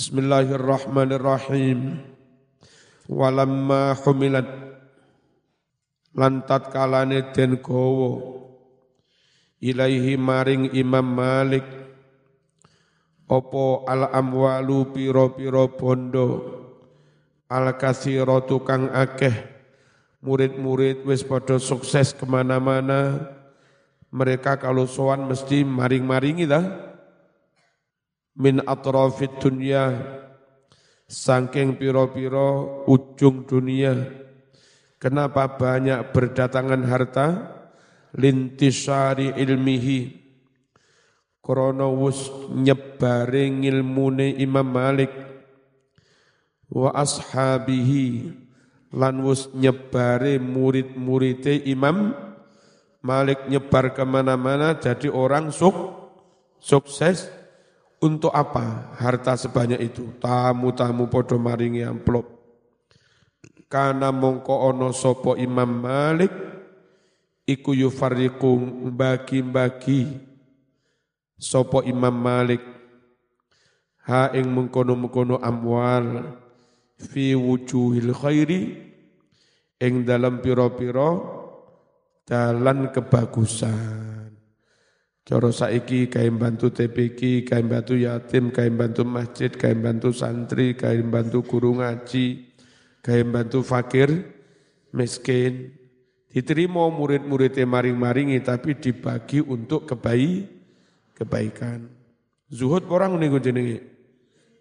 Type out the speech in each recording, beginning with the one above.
Bismillahirrahmanirrahim. Walamma humilat lantat kalane den gowo. Ilaihi maring Imam Malik. Opo al amwalu piro-piro bondo. Al kasiro tukang akeh. Murid-murid wis padha sukses ke mana-mana. Mereka kalau sowan mesti maring-maringi dah min atrafid dunya saking piro-piro ujung dunia. Kenapa banyak berdatangan harta? Lintisari ilmihi. Krana wus nyebare ngilmune Imam Malik. Wa ashabihi lan wus nyebare murid-muride Imam Malik nyebar ke mana-mana jadi orang suk, sukses untuk apa harta sebanyak itu? Tamu-tamu podo maringi amplop. Karena mongko ono sopo Imam Malik iku yufariku bagi-bagi sopo Imam Malik ha ing mengkono-mengkono amwal fi wujuhil khairi ing dalam piro-piro dalan kebagusan. Cara saiki kain bantu TPK, kain bantu yatim, kain bantu masjid, kain bantu santri, kain bantu guru ngaji, kain bantu fakir, miskin. Diterima murid-muridnya maring-maringi tapi dibagi untuk kebaik, kebaikan. Zuhud orang nih jenenge.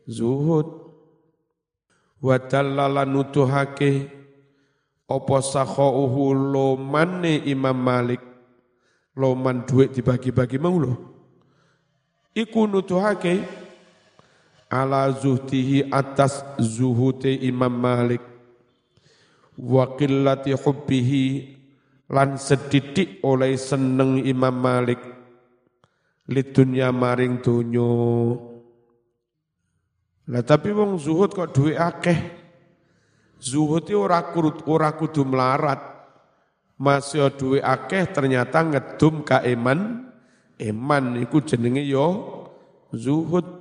Zuhud. Wadallala nutuhake opo sakhauhu lomane Imam Malik loman duit dibagi-bagi mau loh. Iku nutuhake ala zuhtihi atas zuhute Imam Malik. Wa qillati hubbihi lan sedidik oleh seneng Imam Malik. Li dunya maring dunyo lah tapi wong zuhud kok duwe akeh? Zuhud itu ora kudu melarat masih duwe akeh ternyata ngedum ka iman iman iku jenenge yo zuhud.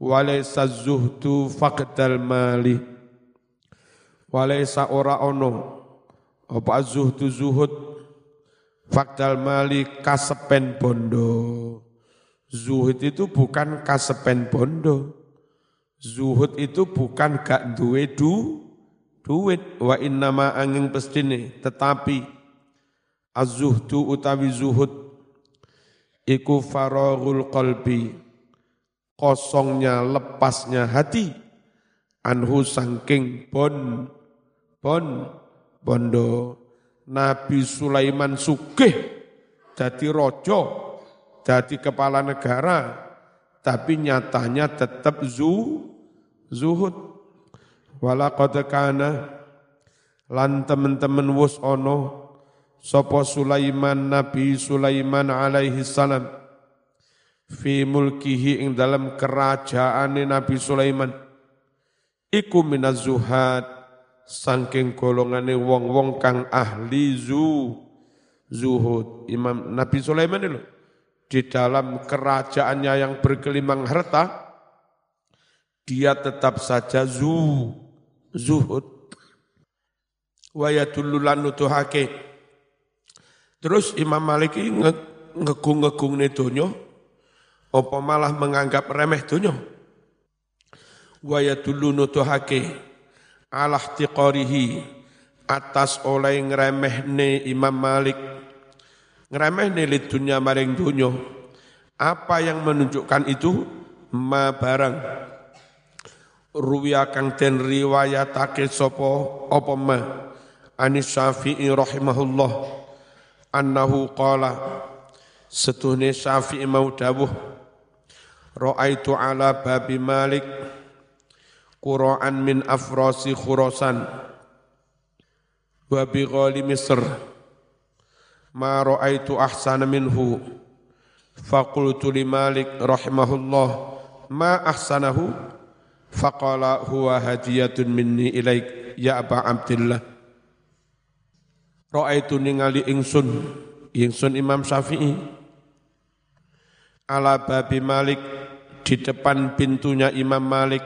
Walaysa zuhdu faqdal mali. Walaysa ora ono. Apa zuhdu zuhud? Faqdal mali kasepen bondo. Zuhud itu bukan kasepen bondo. Zuhud itu bukan gak duwe du duit wa innama angin pestine tetapi az-zuhdu utawi zuhud iku faraghul qalbi kosongnya lepasnya hati anhu sangking bon bon bondo. Nabi Sulaiman sugih jadi rojo jadi kepala negara tapi nyatanya tetap zu zuhud Walaqad kana lan teman-teman wus ono sapa Sulaiman Nabi Sulaiman alaihi salam fi mulkihi ing dalam kerajaan Nabi Sulaiman. Iku minaz zuhad saking golongane wong-wong kang ahli zu zuhud. Imam Nabi Sulaiman itu di dalam kerajaannya yang berkelimang harta dia tetap saja zu zuhud wa yadullulan nutuhake terus Imam Malik ini ngegung-ngegung ne donya apa malah menganggap remeh donya? Wa yadullu nutuhake ala ihtiqarihi atas oleh ngremehne Imam Malik. Ngremehne li dunya maring donya. Apa yang menunjukkan itu? Ma barang ruwiya kang den riwayatake sapa? Apa ma? Anis Syafi'i rahimahullah. Annahu qala setuhne Syafi'i mau dawuh ra'aitu ala babi Malik Qura'an min afrasi khurasan wa bi ghali Misr. Ma ra'aitu ahsana minhu. Faqultu li Malik rahimahullah ma ahsanahu Faqala huwa hadiyatun minni ilaik ya Aba Abdillah. Ra'aitu ningali ingsun, ingsun Imam Syafi'i. Ala babi Malik di depan pintunya Imam Malik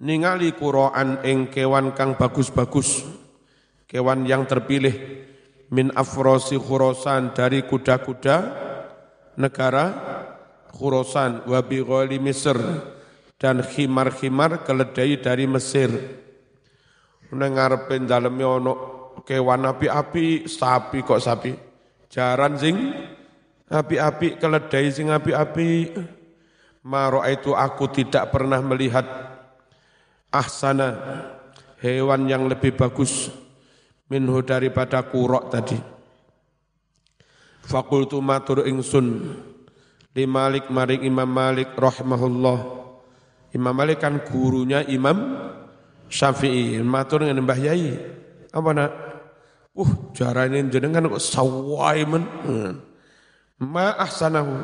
ningali Quran ing kewan kang bagus-bagus kewan yang terpilih min afrosi khurosan dari kuda-kuda negara khurosan wabi ghali Misr dan khimar-khimar keledai dari Mesir. Nengarepe daleme ono kewan api-api, sapi kok sapi. Jaran sing api-api, keledai sing api-api. Maro itu aku tidak pernah melihat ahsana hewan yang lebih bagus minhu daripada kurok tadi. Fakultu matur ingsun di Malik maring Imam Malik rahimahullah. Imam Malik kan gurunya Imam Syafi'i. Matur dengan Mbah Yai. Apa nak? Uh, jarane jenengan kok sawai men. Hmm. Ma ahsanahu.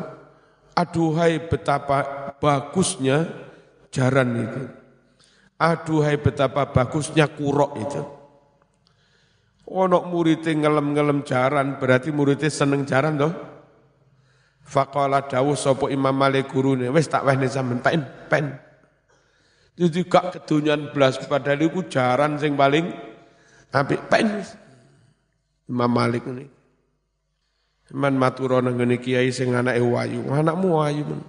Aduhai betapa bagusnya jaran itu. Aduhai betapa bagusnya kurok itu. Ono muridnya ngelem-ngelem jaran, berarti muridnya seneng jaran toh. Faqala dawuh sapa Imam Malik gurune, wis tak wehne sampean pen pen. Jadi gak kedunyan belas padahal iku jaran sing paling apik pen. Imam Malik ini. Man matura nang ngene kiai sing anake wayu, anakmu wayu men.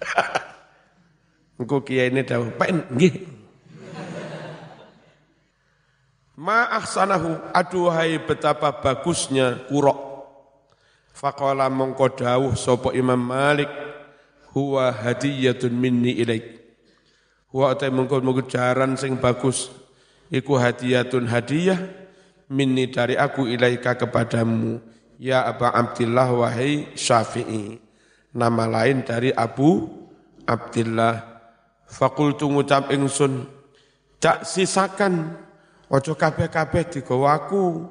Engko kiai ini dawuh pen nggih. Ma ahsanahu aduhai betapa bagusnya kurok Faqala mongko dawuh sapa Imam Malik huwa hadiyatun minni ilaik. Huwa ta mongko mongko jaran sing bagus iku hadiyatun hadiah minni dari aku ilaika kepadamu ya Aba Abdillah wahai Syafi'i. Nama lain dari Abu Abdillah. Fakultu ngucap ingsun cak sisakan ojo kabeh-kabeh digawa aku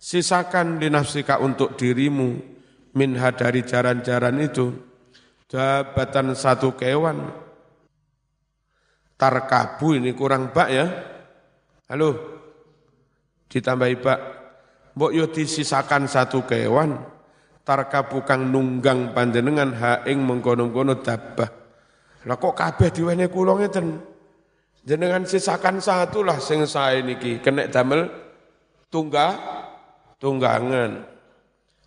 sisakan dinafsika untuk dirimu minha dari jaran-jaran itu jabatan satu kewan. Tarkabu ini kurang bak ya. Halo? Ditambahi bak. Mbok yo disisakan satu kewan. Tarkabu kang nunggang panjenengan haing mengkono-kono dabah. Lah kok kabeh diwene kula ngeten? Jenengan sisakan satu lah sing niki. Kena damel tunggal tunggangan.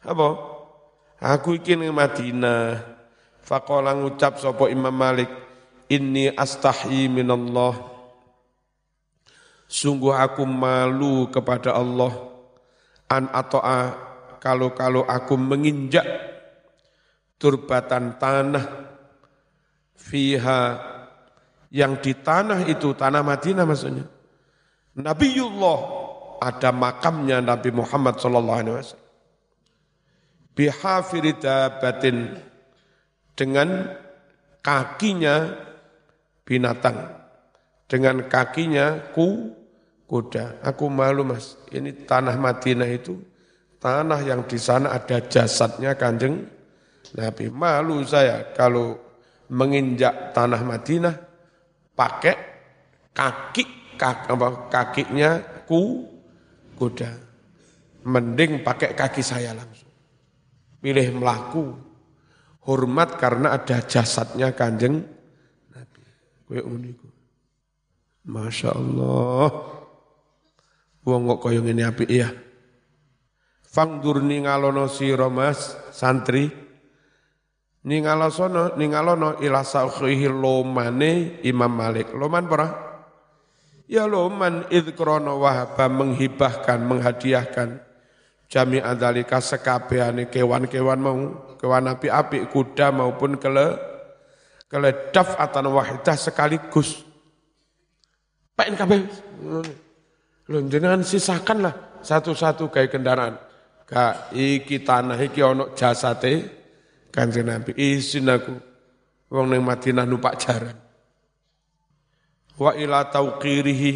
Apa? Aku iki ning Madinah. Faqala ngucap sapa Imam Malik, "Inni astahi minallah." Sungguh aku malu kepada Allah an atoa kalau-kalau aku menginjak turbatan tanah fiha yang di tanah itu tanah Madinah maksudnya. Nabiullah ada makamnya Nabi Muhammad sallallahu alaihi wasallam. Bihafiridabatin dengan kakinya binatang, dengan kakinya ku kuda. Aku malu mas, ini tanah Madinah itu tanah yang di sana ada jasadnya kanjeng Nabi. Malu saya kalau menginjak tanah Madinah pakai kaki, kaki apa, kakinya ku kuda. Mending pakai kaki saya langsung. Pilih melaku. Hormat karena ada jasadnya kanjeng Nabi. Kue uniku. Masya Allah. Wong kok ini api iya. Fangdur ningalono si romas santri. Ningalosono ningalono ila saukhihi lomane Imam Malik. Loman pernah? Ya loman idkrono wahaba menghibahkan, menghadiahkan jami adalika sekabehane kewan-kewan mau, kewan api-api, kuda maupun kele keledaf atau wahidah sekaligus. Pain kabeh. Lho jenengan sisakanlah satu-satu kayak kendaraan. Ka iki tanah iki ono jasate Kanjeng Nabi. Isin aku wong ning Madinah numpak jaran wa ila tauqirihi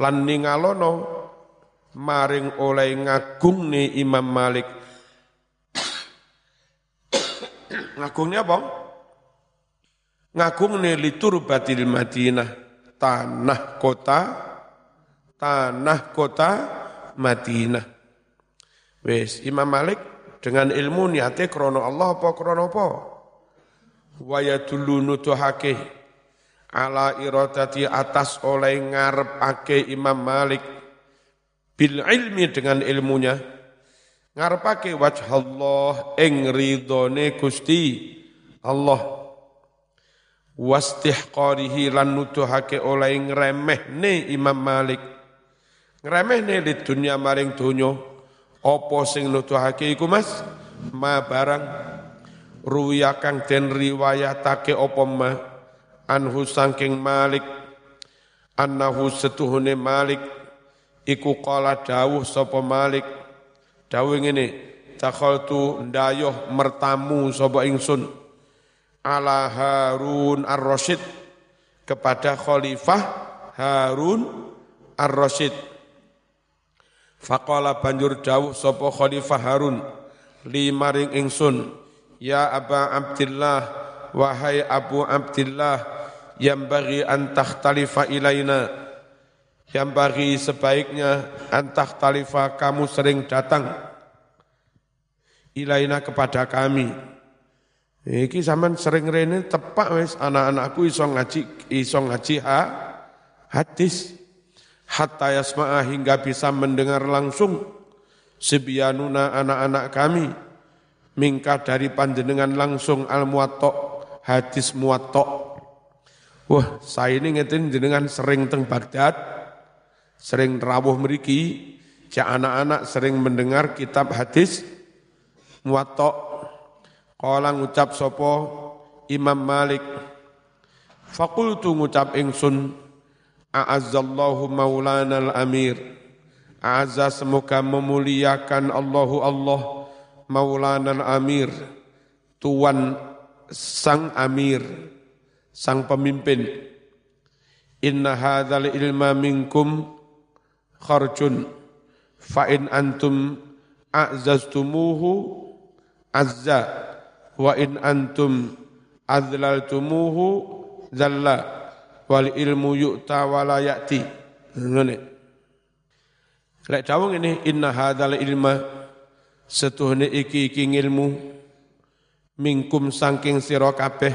lan ningalono maring oleh ngagungne Imam Malik. Ngagungnya apa? ngagungne liturbatil Madinah tanah kota tanah kota Madinah. Wes Imam Malik dengan ilmu niate krono Allah apa krono apa? Wa yadullu nutuhake ala iradati atas oleh ngarepake Imam Malik bil ilmi dengan ilmunya. Ngarepake wajh Allah ing ridone Gusti Allah. Wastihqarihi lan nuduhake oleh ngremehne Imam Malik. Ngremehne di dunia maring donya. Apa sing nuduhake iku Mas? Ma barang. Ruya kang den riwayatake apa ma? Anhu saking Malik. Annahu setuhune Malik iku qala dawuh sapa Malik dawuh ngene takhaltu ndayoh mertamu sapa ingsun ala Harun Ar-Rasyid kepada Khalifah Harun Ar-Rasyid. Faqala banjur dawuh sapa Khalifah Harun li maring ingsun ya Aba Abdillah wahai Abu Abdillah yang bagi antah talifa ilaina yang bagi sebaiknya antah talifa kamu sering datang ilaina kepada kami. Iki zaman sering rene tepak wis. Anak-anakku iso ngaji iso ngaji ha, hadis. Hatta yasma'a hingga bisa mendengar langsung sebianuna anak-anak kami. Mingka dari panjenengan langsung al muwatta hadis muwatta. Wah saya ini ngeten jenengan sering teng Baghdad sering rawuh mriki ja anak-anak sering mendengar kitab hadis muwatta. Kala ngucap sopo Imam Malik. Fakultu ngucap ingsun A'azzallahu maulana al-amir A'azza semoga memuliakan Allahu Allah Maulana al-amir Tuan sang amir Sang pemimpin. Inna hadzal ilma minkum kharjun. Fa in antum a'zaztumuhu azza wa in antum adlaltumuhu zalla wal ilmu yu'ta wala ya'ti. Ngene. Lek dawuh ini inna hadzal ilma setuhne iki iki ilmu mingkum saking sira kabeh.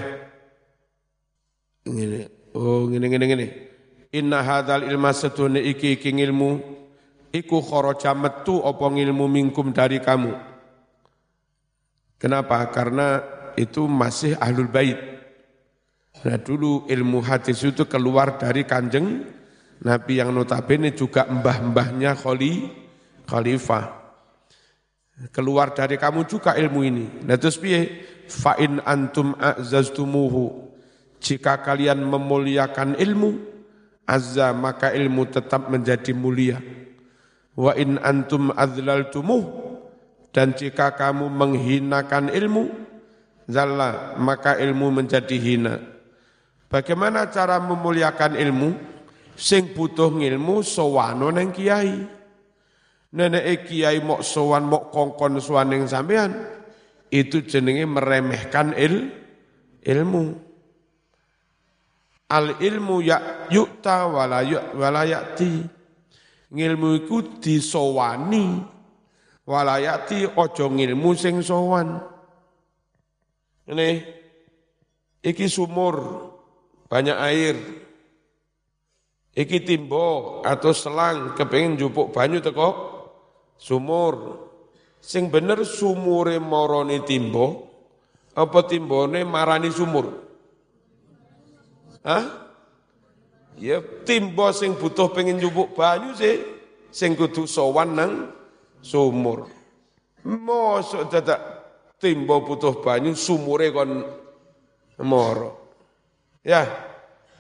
Ngene. Oh ngene ngene ngene inna hadzal ilma setuhne iki iki ilmu iku kharaja metu apa ilmu mingkum dari kamu Kenapa? Karena itu masih ahlul bait. Nah dulu ilmu hadis itu keluar dari kanjeng Nabi yang notabene juga mbah-mbahnya kholi, khalifah. Keluar dari kamu juga ilmu ini. Nah terus piye? Fa'in antum a'zaztumuhu. Jika kalian memuliakan ilmu, azza maka ilmu tetap menjadi mulia. Wa in antum adzlaltumuhu dan jika kamu menghinakan ilmu, zalla, maka ilmu menjadi hina. Bagaimana cara memuliakan ilmu? Sing butuh ilmu sowano neng kiai. Nenek kiai mok sowan mok kongkon sowan neng sampean. Itu jenenge meremehkan il, ilmu. Al ilmu ya yukta wala, wala yakti. Ilmu iku disowani walayati ojo ngilmu sing sowan. Ini iki sumur banyak air. Iki timbo atau selang kepengin jupuk banyu teko sumur. Sing bener sumure morone timbo apa timbone marani sumur? Hah? Ya timbo sing butuh pengen jupuk banyu sih sing kudu sowan nang sumur. Mosok dadak timbo butuh banyu sumure kon moro. Ya,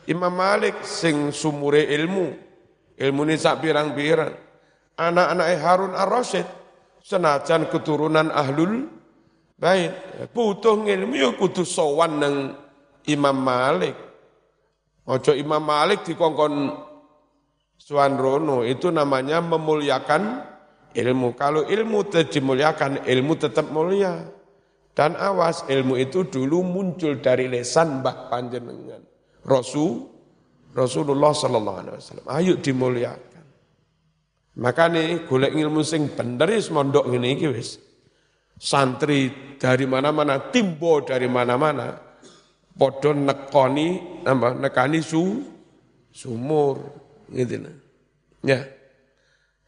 Imam Malik sing sumure ilmu, ilmu ini sak pirang-pirang. Anak-anak Harun Ar-Rasyid senajan keturunan ahlul bait butuh ilmu ya kudu sowan nang Imam Malik. Ojo Imam Malik dikongkon Suan Rono itu namanya memuliakan ilmu. Kalau ilmu dimuliakan, ilmu tetap mulia. Dan awas, ilmu itu dulu muncul dari lesan Mbah Panjenengan. Rasul, Rasulullah Sallallahu Alaihi Wasallam. Ayo dimuliakan. Maka nih, golek ilmu sing bener is mondok ini wis. santri dari mana-mana, timbo dari mana-mana, podo nekoni, apa, nekani su, sumur, gitu nah. Ya,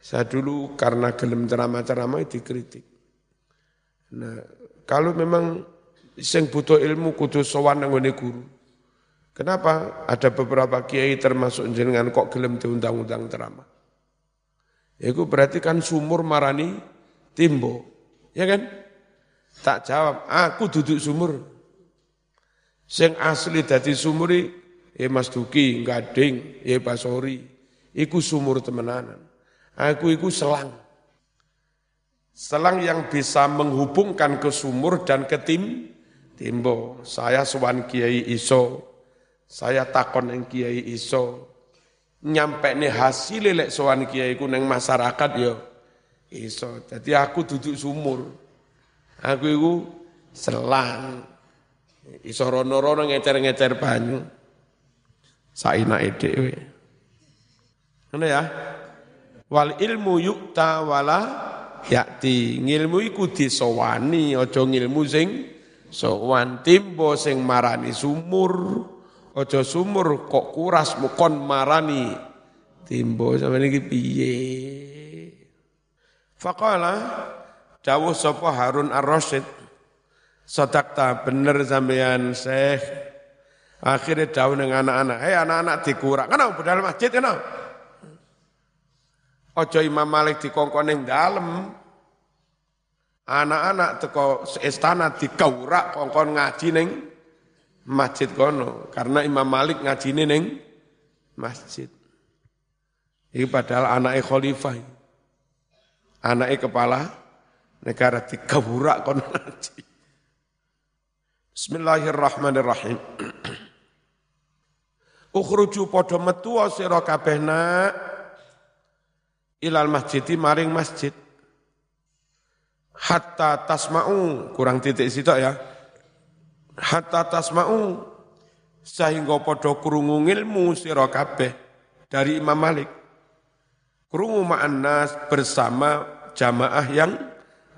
saya dulu karena gelem ceramah-ceramah dikritik. Nah, kalau memang sing butuh ilmu kudu sowan nang guru. Kenapa? Ada beberapa kiai termasuk jenengan kok gelem diundang-undang ceramah. Itu berarti kan sumur marani timbo. Ya kan? Tak jawab, aku duduk sumur. Sing asli dadi sumuri, ya Mas Duki, Gading, ya Basori. Iku sumur temenanan. Aku iku selang. Selang yang bisa menghubungkan ke sumur dan ke tim, timbo. Saya suan kiai iso, saya takon yang kiai iso. Nyampe nih hasil lek suan kiai ku neng masyarakat yo iso. Jadi aku duduk sumur. Aku itu selang. Iso rono-rono ngecer-ngecer banyu. Saina dhewe. Ngono ya. Wal ilmu yukta wala yakti. Ngilmu iku disowani, aja ngilmu sing sowan timbo sing marani sumur. Aja sumur kok kuras mukon marani timbo sampeyan iki piye. Faqala Dawuh sapa Harun Ar-Rasyid, Sadaqta bener sampean Syekh. Akhirnya dawuh dengan anak-anak, "Hei anak-anak dikurak. Kenapa budal masjid kenapa?" Ojo Imam Malik dikongkon ning dalem. Anak-anak teko istana dikaurak kongkon ngaji ning masjid kono karena Imam Malik ngaji ning masjid. Ini padahal anaknya khalifah. Anaknya kepala negara dikaburak kon ngaji. Bismillahirrahmanirrahim. Ukhruju padha metu sira kabeh ilal masjidi maring masjid. Hatta tasma'u, kurang titik situ ya. Hatta tasma'u sehingga padha krungu ilmu sira kabeh dari Imam Malik. Krungu ma'annas bersama jamaah yang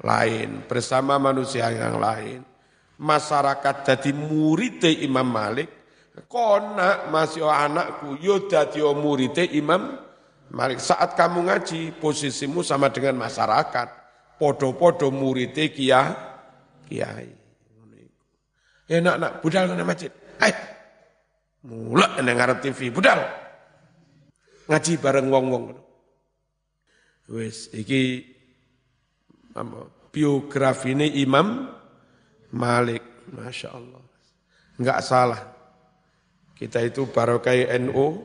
lain, bersama manusia yang lain. Masyarakat jadi murid Imam Malik, kona masih anakku, yo dadi murid Imam Malik. Saat kamu ngaji, posisimu sama dengan masyarakat. Podo-podo murid kia, kiai. Enak nak budal kena masjid. Hai, mulak ngarep TV, budal. Ngaji bareng wong-wong. Wes, iki biografi ini Imam Malik. Masya Allah. Enggak salah. Kita itu barokai NU,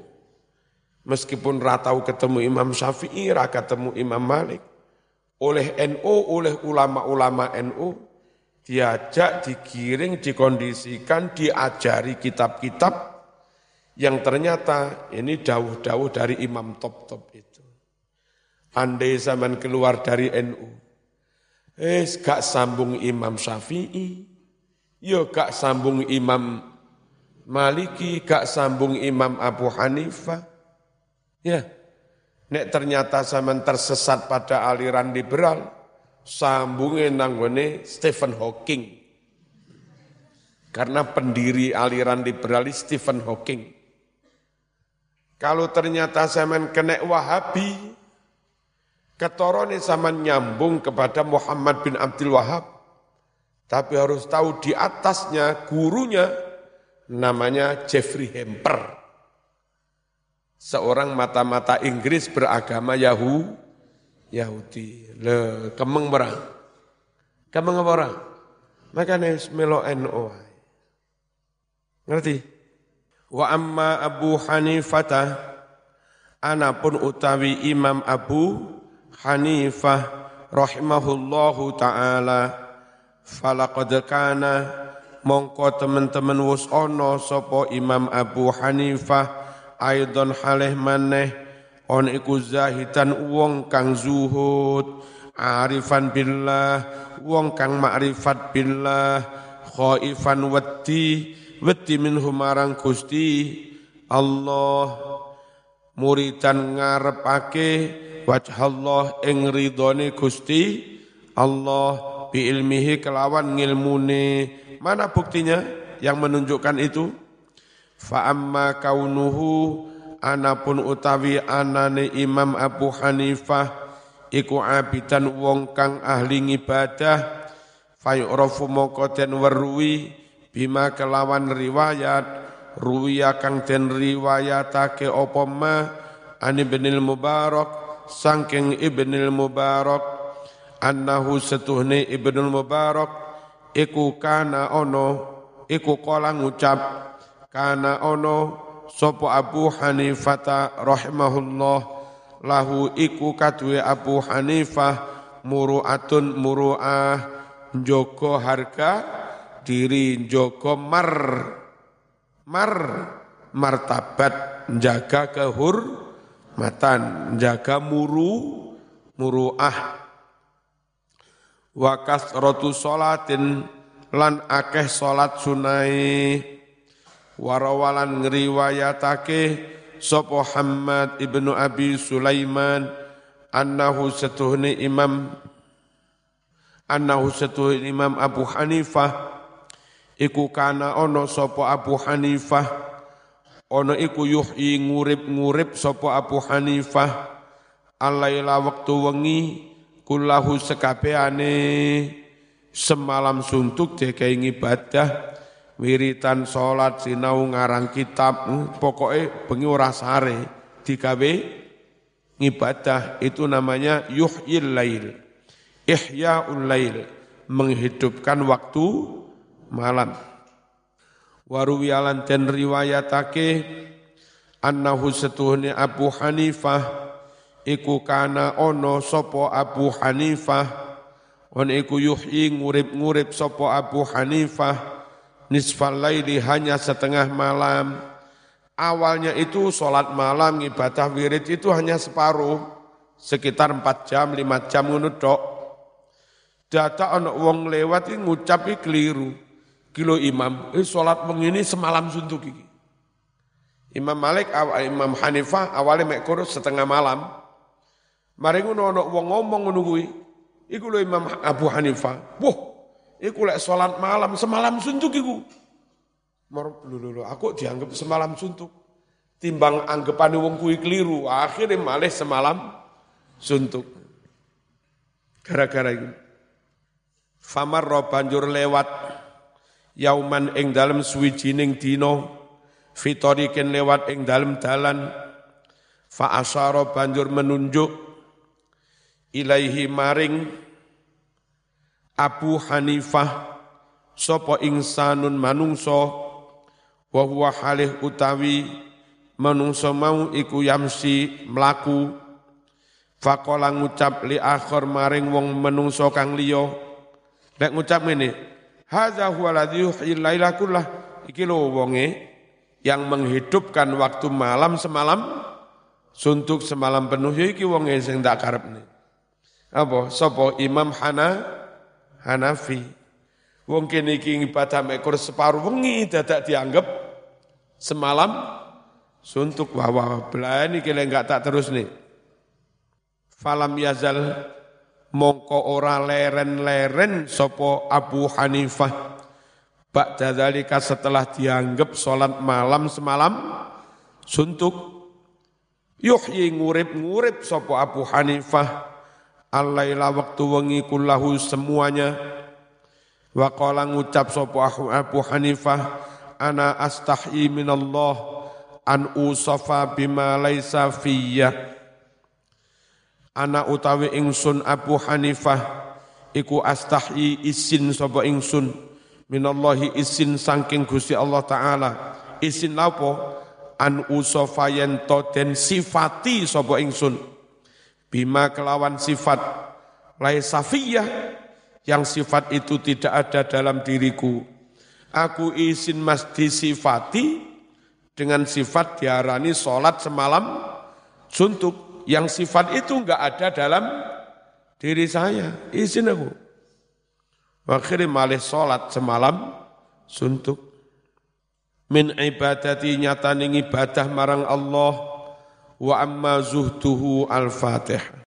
meskipun ratau ketemu Imam Syafi'i, raka ketemu Imam Malik. Oleh NU, oleh ulama-ulama NU, diajak, digiring, dikondisikan, diajari kitab-kitab yang ternyata ini dawuh-dawuh dari imam top-top itu. Andai zaman keluar dari NU, Eh, gak sambung Imam Syafi'i, yo ya gak sambung Imam Maliki, gak sambung Imam Abu Hanifah. Ya, nek ternyata zaman tersesat pada aliran liberal, sambungnya nanggone Stephen Hawking. Karena pendiri aliran liberalis Stephen Hawking. Kalau ternyata zaman kena Wahabi, Ketorone sama nyambung kepada Muhammad bin Abdul Wahab. Tapi harus tahu di atasnya gurunya namanya Jeffrey Hemper. Seorang mata-mata Inggris beragama Yahu, Yahudi. Le, kemeng berang. Kemeng apa orang? Makanya melo NO. Ngerti? Wa amma Abu Hanifah, anapun utawi Imam Abu Hanifah rahimahullahu taala. Falaqad kana mongko teman-teman wus ono sapa Imam Abu Hanifah aidon halih maneh on iku zahitan wong kang zuhud arifan billah wong kang ma'rifat billah khaifan wati wati minhu marang Gusti Allah muridan ngarepake wajhallah ing ridhone Gusti Allah bi ilmihi kelawan ngilmune. Mana buktinya yang menunjukkan itu? Fa amma kaunuhu anapun utawi anane Imam Abu Hanifah iku abidan wong kang ahli ibadah fayu'rafu moko den weruwi bima kelawan riwayat ruwiya kang den riwayatake apa ma ani ibnil mubarak saking ibnil mubarak annahu setuhne ibnul mubarak iku kana ono iku kala ngucap kana ono sopo Abu Hanifah rahimahullah lahu iku kadwe Abu Hanifah muru'atun muru'ah joko harga diri joko mar mar martabat jaga kehormatan jaga muru muru'ah wa kasratu salatin lan akeh salat sunai. Warawalan ngriwayatake sapa Hamad ibnu Abi Sulaiman annahu satuhni imam annahu satuhni imam Abu Hanifah. Iku kana sapa Abu Hanifah ono iku yuhyi ngurip-ngurip sapa Abu Hanifah. Alaila waktu wengi kullahu sekabehane semalam suntuk dekai ibadah wiritan salat sinau ngarang kitab pokoknya bengi ora sare digawe ngibadah itu namanya yuhyil lail ihya'ul lail menghidupkan waktu malam waruwiyalan dan riwayatake annahu setuhni Abu Hanifah iku kana ono sopo Abu Hanifah on iku yuhyi ngurip-ngurip sopo Abu Hanifah nisfal laili hanya setengah malam. Awalnya itu sholat malam, ibadah wirid itu hanya separuh, sekitar empat jam, lima jam ngunudok. Data anak wong lewat ngucapi keliru. Kilo imam, eh sholat mengini semalam suntuk ini. Imam Malik, Imam Hanifah awalnya mek setengah malam. Mari ngono ana wong ngomong ngono. Iku lho Imam Abu Hanifah. Wah, Iku lek sholat malam, semalam suntuk iku. Mar lho aku dianggap semalam suntuk. Timbang anggapan wong kuwi keliru, akhirnya malih semalam suntuk. Gara-gara itu. Famar banjur lewat yauman ing dalem suwijining dina fitoriken lewat ing dalem dalan fa asyara banjur menunjuk ilaihi maring Abu Hanifah sapa insanun manungso wa huwa halih utawi manungso mau iku yamsi mlaku. Faqala ngucap li akhir maring wong menungso kang liya. Nek ngucap ngene hadza huwa alladhi yuhyil laila kullah. Iki lho wonge yang menghidupkan waktu malam semalam suntuk semalam penuh ya iki wonge sing tak karepne. Apa? Sapa Imam Hana Hanafi. Wong kene iki ibadah ekor separuh wengi dadak dianggap semalam suntuk. Wah wah belani kile enggak tak terus nih. Falam yazal mongko ora leren-leren sopo Abu Hanifah. Ba'da dzalika setelah dianggap sholat malam semalam suntuk yuhyi ngurip-ngurip sopo Abu Hanifah. Allaila waktu wengi kullahu semuanya. Wa qala ngucap sapa Abu Hanifah ana astahyi minallah an usafa bima laisa ana utawi ingsun Abu Hanifah iku astahyi isin sapa ingsun? Minallahi isin saking Gusti Allah taala. Isin lapo an usafa yen den sifati sapa ingsun? Bima kelawan sifat. Laisafiyah yang sifat itu tidak ada dalam diriku. Aku izin mas disifati dengan sifat diarani sholat semalam suntuk. Yang sifat itu enggak ada dalam diri saya. Izin aku. Akhirnya malih sholat semalam suntuk. Min ibadati nyata ibadah marang Allah wa amma zuhtuhu al-fatih